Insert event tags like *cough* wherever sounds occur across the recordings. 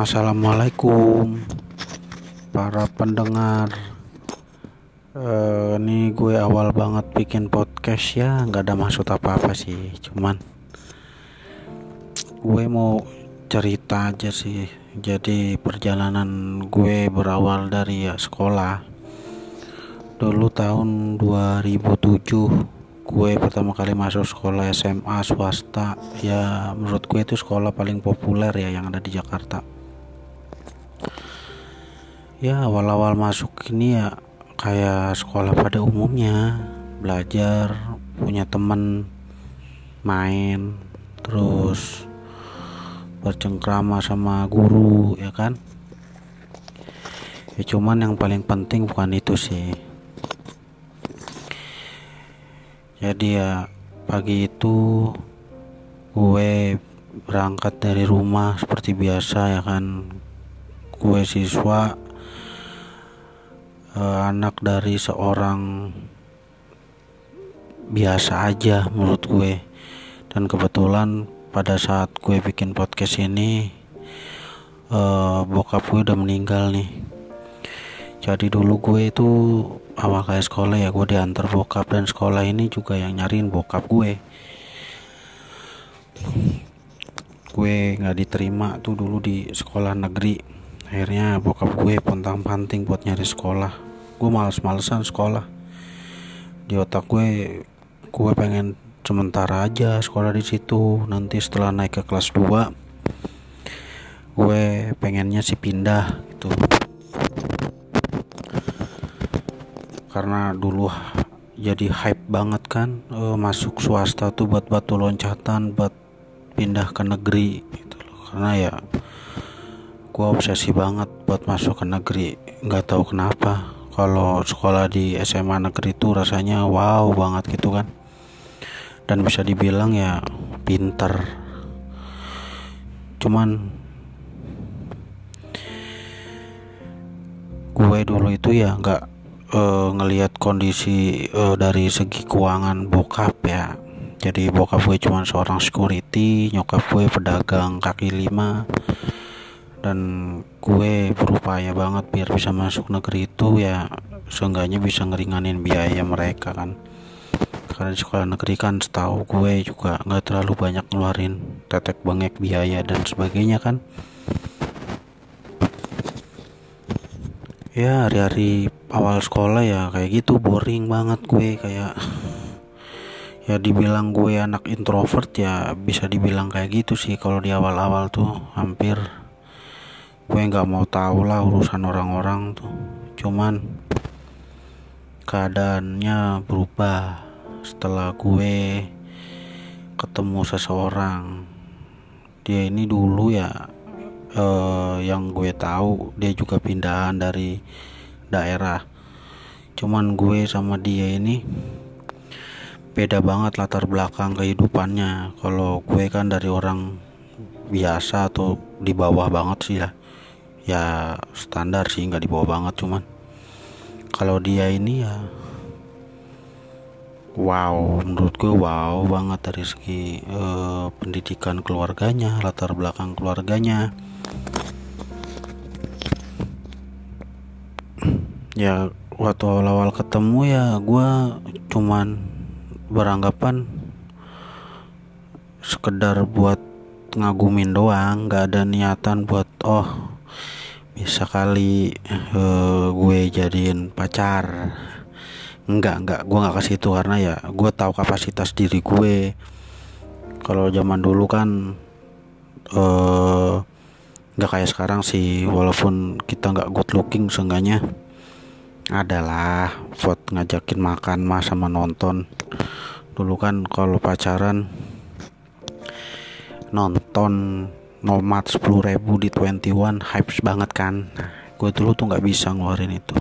Assalamualaikum. Para pendengar uh, ini gue awal banget bikin podcast ya. Nggak ada maksud apa-apa sih cuman gue mau cerita aja sih. Jadi perjalanan gue berawal dari ya sekolah. Dulu tahun 2007 gue pertama kali masuk sekolah SMA swasta. Ya menurut gue itu sekolah paling populer ya yang ada di Jakarta ya awal-awal masuk ini ya kayak sekolah pada umumnya belajar punya temen main terus bercengkrama sama guru ya kan? Ya cuman yang paling penting bukan itu sih. Jadi ya pagi itu gue berangkat dari rumah seperti biasa ya kan. Gue siswa eh, anak dari seorang biasa aja menurut gue. Dan kebetulan pada saat gue bikin podcast ini eh, bokap gue udah meninggal nih. Jadi dulu gue itu awal kayak sekolah ya gue diantar bokap. Dan sekolah ini juga yang nyariin bokap gue. Gue nggak diterima tuh dulu di sekolah negeri akhirnya bokap gue pontang panting buat nyari sekolah. Gue males-malesan sekolah. Di otak gue gue pengen sementara aja sekolah di situ. Nanti setelah naik ke kelas 2 gue pengennya sih pindah gitu. Karena dulu jadi hype banget kan uh, masuk swasta tuh buat batu loncatan buat pindah ke negeri gitu loh. Karena ya gua obsesi banget buat masuk ke negeri. Nggak tahu kenapa. Kalau sekolah di SMA negeri itu rasanya wow banget gitu kan. Dan bisa dibilang ya pinter. Cuman gue dulu itu ya nggak uh, ngelihat kondisi uh, dari segi keuangan bokap ya. Jadi bokap gue cuma seorang security nyokap gue pedagang kaki lima dan gue berupaya banget biar bisa masuk negeri itu ya seenggaknya bisa ngeringanin biaya mereka kan. Karena di sekolah negeri kan setahu gue juga nggak terlalu banyak ngeluarin tetek bengek biaya dan sebagainya kan. Ya hari-hari awal sekolah ya kayak gitu boring banget gue kayak *sighs* ya dibilang gue anak introvert ya bisa dibilang kayak gitu sih kalau di awal-awal tuh hampir gue nggak mau tahu lah urusan orang-orang tuh. Cuman keadaannya berubah setelah gue ketemu seseorang. Dia ini dulu ya uh, yang gue tahu dia juga pindahan dari daerah. Cuman gue sama dia ini beda banget latar belakang kehidupannya. Kalau gue kan dari orang biasa atau di bawah banget sih ya ya standar sih nggak di bawah banget cuman. Kalau dia ini ya wow menurut gue wow banget dari segi uh, pendidikan keluarganya latar belakang keluarganya. Ya waktu awal-awal ketemu ya gue cuman beranggapan sekedar buat ngagumin doang nggak ada niatan buat oh bisa kali uh, gue jadiin pacar. Enggak enggak. Gue nggak kasih itu karena ya gue tahu kapasitas diri gue. Kalau zaman dulu kan eh nggak kayak sekarang sih. Walaupun kita nggak good looking seenggaknya adalah buat ngajakin makan mas sama nonton. Dulu kan kalau pacaran nonton nomad 10 ribu di 21 hype banget kan. Gue dulu tuh nggak bisa ngeluarin itu.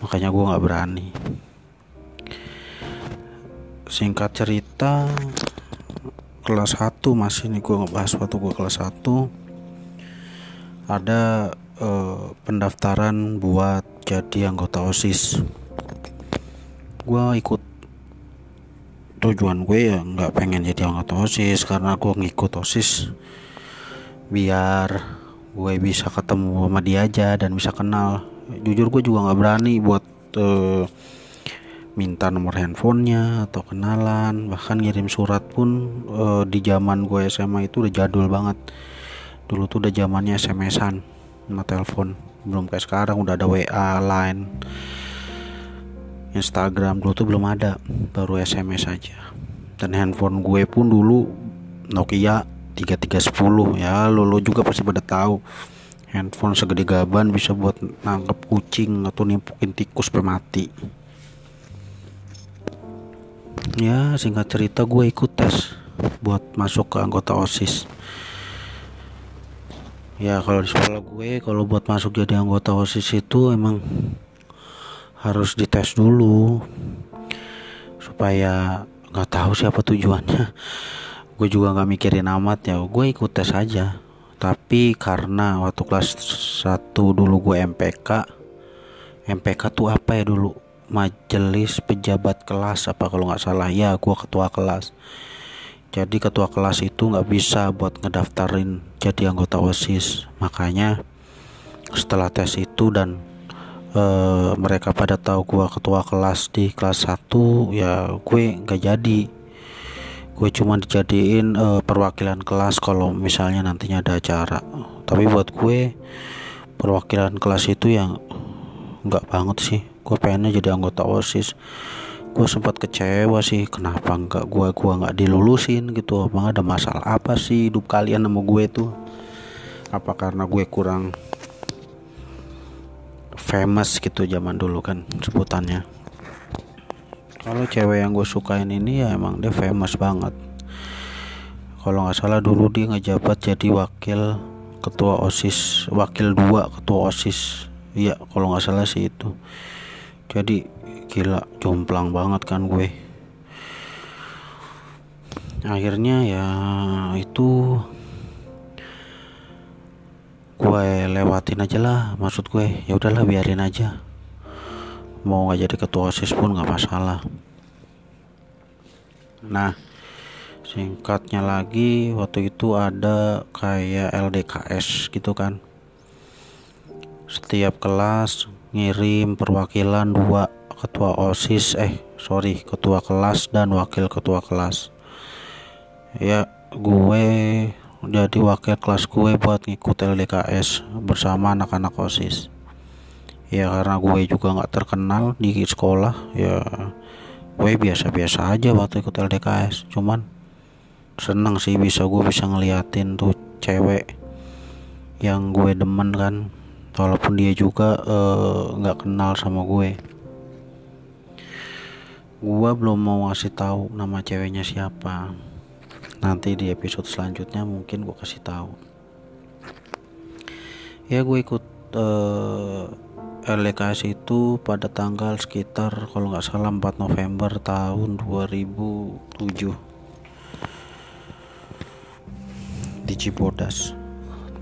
Makanya gue nggak berani. Singkat cerita kelas 1 masih nih gue ngebahas waktu gue kelas 1 ada eh, pendaftaran buat jadi anggota OSIS. Gue ikut tujuan gue ya nggak pengen jadi anggota OSIS karena gue ngikut OSIS biar gue bisa ketemu sama dia aja dan bisa kenal. Jujur gue juga nggak berani buat uh, minta nomor handphonenya atau kenalan. Bahkan ngirim surat pun uh, di zaman gue SMA itu udah jadul banget. Dulu tuh udah zamannya SMS-an sama telepon. Belum kayak sekarang udah ada WA, Line, Instagram. Dulu tuh belum ada baru SMS aja. Dan handphone gue pun dulu Nokia 3310 ya lo, lo juga pasti pada tahu. Handphone segede gaban bisa buat nangkep kucing atau nimpukin tikus mati. Ya singkat cerita gue ikut tes buat masuk ke anggota OSIS. Ya kalau di sekolah gue kalau buat masuk jadi anggota OSIS itu emang harus dites dulu supaya nggak tahu siapa tujuannya gue juga nggak mikirin amat ya. Gue ikut tes aja. Tapi karena waktu kelas 1 dulu gue MPK MPK tuh apa ya dulu? Majelis pejabat kelas apa kalau nggak salah. Ya gue ketua kelas. Jadi ketua kelas itu nggak bisa buat ngedaftarin jadi anggota osis. Makanya setelah tes itu dan e, mereka pada tahu gue ketua kelas di kelas 1 ya gue nggak jadi gue cuma dijadiin e, perwakilan kelas kalau misalnya nantinya ada acara. Tapi buat gue perwakilan kelas itu yang nggak banget sih. Gue pengennya jadi anggota osis. Gue sempat kecewa sih kenapa nggak gue gua nggak dilulusin gitu? Apa ada masalah? Apa sih hidup kalian sama gue tuh? Apa karena gue kurang famous gitu zaman dulu kan sebutannya kalau cewek yang gue sukain ini ya emang dia famous banget. Kalau nggak salah dulu dia ngejabat jadi wakil ketua osis wakil dua ketua osis. Iya kalau nggak salah sih itu. Jadi gila jomplang banget kan gue. Akhirnya ya itu gue lewatin aja lah maksud gue. Ya udahlah biarin aja mau nggak jadi ketua osis pun nggak masalah. Nah singkatnya lagi waktu itu ada kayak LDKS gitu kan. Setiap kelas ngirim perwakilan dua ketua OSIS eh sorry ketua kelas dan wakil ketua kelas. Ya gue jadi wakil kelas gue buat ngikut LDKS bersama anak-anak OSIS ya karena gue juga nggak terkenal di sekolah ya gue biasa-biasa aja waktu ikut LDKS cuman seneng sih bisa gue bisa ngeliatin tuh cewek yang gue demen kan. Walaupun dia juga eh, nggak uh, kenal sama gue. Gue belum mau ngasih tahu nama ceweknya siapa. Nanti di episode selanjutnya mungkin gue kasih tahu. Ya gue ikut uh, LKS itu pada tanggal sekitar kalau nggak salah 4 November tahun 2007 di Cibodas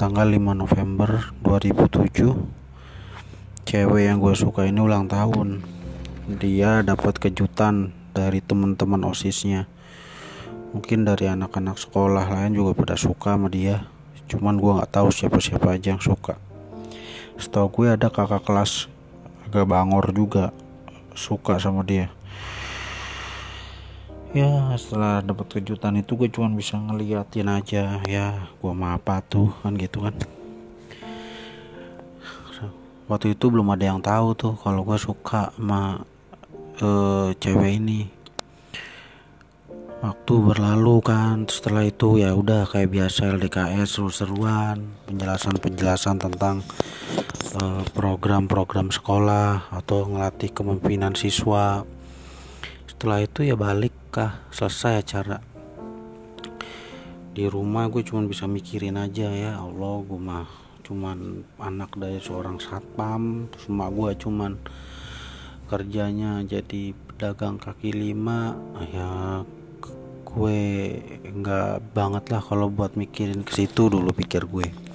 tanggal 5 November 2007 cewek yang gue suka ini ulang tahun. Dia dapat kejutan dari teman-teman osisnya. Mungkin dari anak-anak sekolah lain juga pada suka sama dia. Cuman gue nggak tahu siapa-siapa aja yang suka setahu gue ada kakak kelas agak bangor juga suka sama dia. Ya setelah dapat kejutan itu gue cuma bisa ngeliatin aja ya gue mau apa tuh kan gitu kan. Waktu itu belum ada yang tahu tuh kalau gue suka sama uh, cewek ini. Waktu berlalu kan setelah itu ya udah kayak biasa LDKS seru-seruan penjelasan-penjelasan tentang program-program uh, sekolah atau ngelatih kepemimpinan siswa. Setelah itu ya balik kah selesai acara. Di rumah gue cuma bisa mikirin aja ya Allah gue mah cuman anak dari seorang satpam terus gue cuman kerjanya jadi pedagang kaki lima. Ya gue nggak banget lah kalau buat mikirin ke situ dulu pikir gue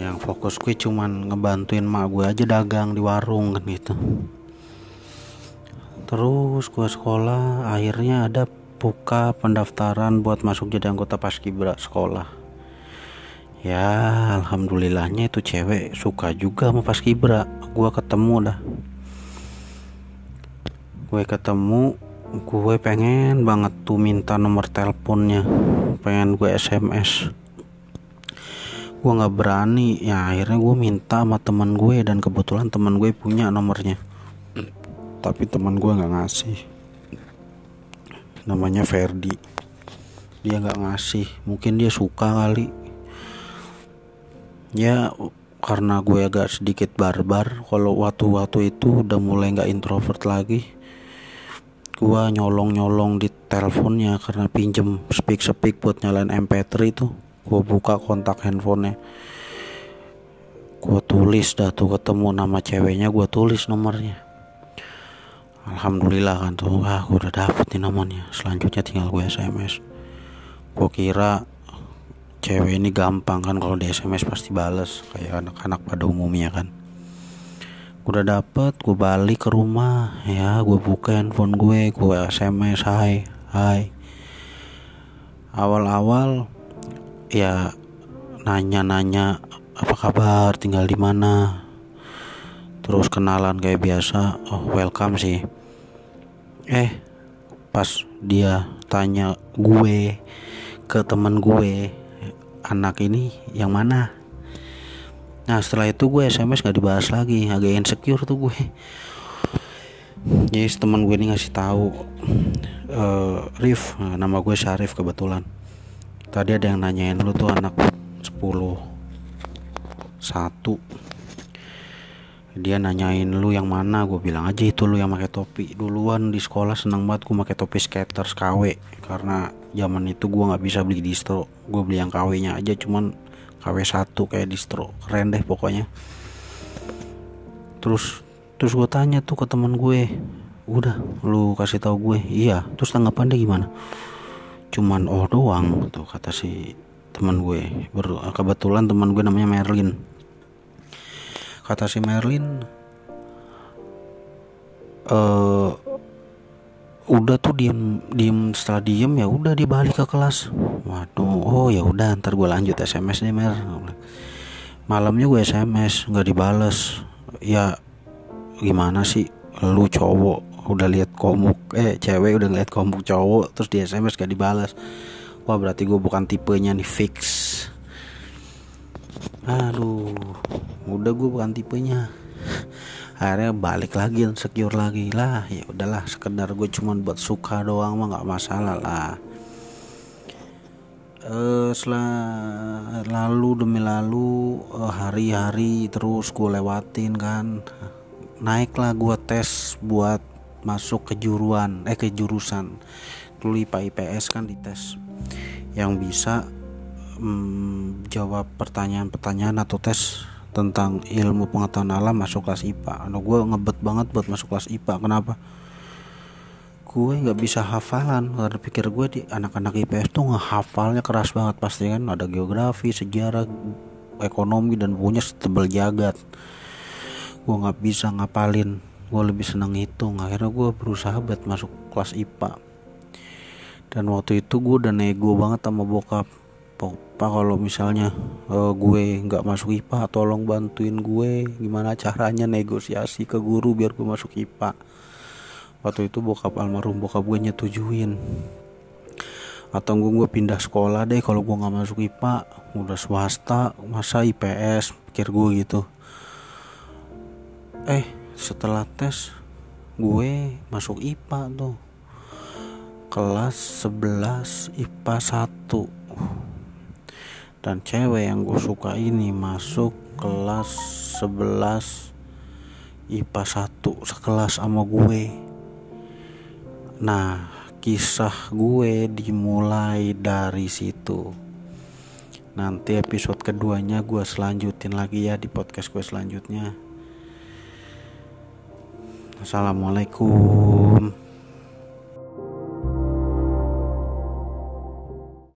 yang fokus gue cuman ngebantuin mak gue aja dagang di warung kan gitu. Terus gue sekolah akhirnya ada buka pendaftaran buat masuk jadi anggota paskibra sekolah. Ya alhamdulillahnya itu cewek suka juga sama pas kibra gue ketemu dah. Gue ketemu gue pengen banget tuh minta nomor teleponnya. Pengen gue SMS gue nggak berani. Ya akhirnya gue minta sama teman gue dan kebetulan teman gue punya nomornya. Tapi teman gue nggak ngasih. Namanya Ferdi. Dia nggak ngasih. Mungkin dia suka kali. Ya karena gue agak sedikit barbar kalau waktu-waktu itu udah mulai nggak introvert lagi gua nyolong-nyolong di teleponnya karena pinjem speak-speak buat nyalain MP3 itu gua buka kontak handphonenya. Gua tulis dah tuh ketemu nama ceweknya gua tulis nomornya. Alhamdulillah kan tuh ah gua udah dapet nih nomornya selanjutnya tinggal gue SMS gua kira cewek ini gampang kan kalau di SMS pasti bales kayak anak-anak pada umumnya kan. Udah dapet gue balik ke rumah. Ya gue buka handphone gue gue sms hai hai. Awal-awal ya nanya-nanya apa kabar? Tinggal di mana? Terus kenalan kayak biasa. Oh welcome sih. Eh pas dia tanya gue ke temen gue anak ini yang mana? Nah setelah itu gue sms gak dibahas lagi. Agak insecure tuh gue. Jadi teman gue ini ngasih tahu uh, Rif nama gue Syarif kebetulan tadi ada yang nanyain lu tuh anak 10 satu. Dia nanyain lu yang mana? Gue bilang aja itu lu yang pakai topi. Duluan di sekolah seneng banget gue pakai topi skater KW karena zaman itu gue nggak bisa beli distro. Gue beli yang KW nya aja cuman KW1 kayak distro. Keren deh pokoknya. Terus terus gue tanya tuh ke teman gue udah lu kasih tahu gue. Iya. Terus tanggapan dia gimana cuman oh doang tuh kata si teman gue. Ber kebetulan teman gue namanya Merlin. Kata si Merlin uh, udah tuh diem diem setelah diem ya udah dia balik ke kelas. Waduh oh ya udah ntar gue lanjut sms nih mer. Malamnya gue sms nggak dibales. Ya gimana sih lu cowok udah lihat komuk eh cewek udah ngeliat komuk cowok terus di sms gak dibales. Wah berarti gue bukan tipenya nih fix. Aduh udah gue bukan tipenya. Akhirnya balik lagi secure lagi. Lah ya udahlah sekedar gue cuman buat suka doang mah nggak masalah lah. Uh, setelah lalu demi lalu uh, hari-hari terus gue lewatin kan. Naiklah gue tes buat masuk kejuruan eh kejurusan dulu IPA IPS kan dites yang bisa um, jawab pertanyaan-pertanyaan atau tes tentang ilmu pengetahuan alam masuk kelas IPA. Nah, gue ngebet banget buat masuk kelas IPA. Kenapa? Gue nggak bisa hafalan. Karena pikir gue di anak-anak IPS tuh ngehafalnya keras banget pasti kan. Ada geografi, sejarah, ekonomi dan punya setebal jagat. Gue nggak bisa ngapalin. Gue lebih seneng hitung. Akhirnya gue berusaha buat masuk kelas IPA. Dan waktu itu gue udah nego banget sama bokap. Pak kalau misalnya uh, gue nggak masuk IPA tolong bantuin gue. Gimana caranya negosiasi ke guru biar gue masuk IPA waktu itu bokap almarhum bokap gue nyetujuin. Atau gue gue pindah sekolah deh kalau gue nggak masuk IPA udah swasta masa IPS pikir gue gitu. Eh setelah tes gue masuk IPA tuh. Kelas 11 IPA 1 dan cewek yang gue suka ini masuk kelas 11 IPA 1 sekelas sama gue. Nah kisah gue dimulai dari situ. Nanti episode keduanya gue selanjutin lagi ya di podcast gue selanjutnya Assalamualaikum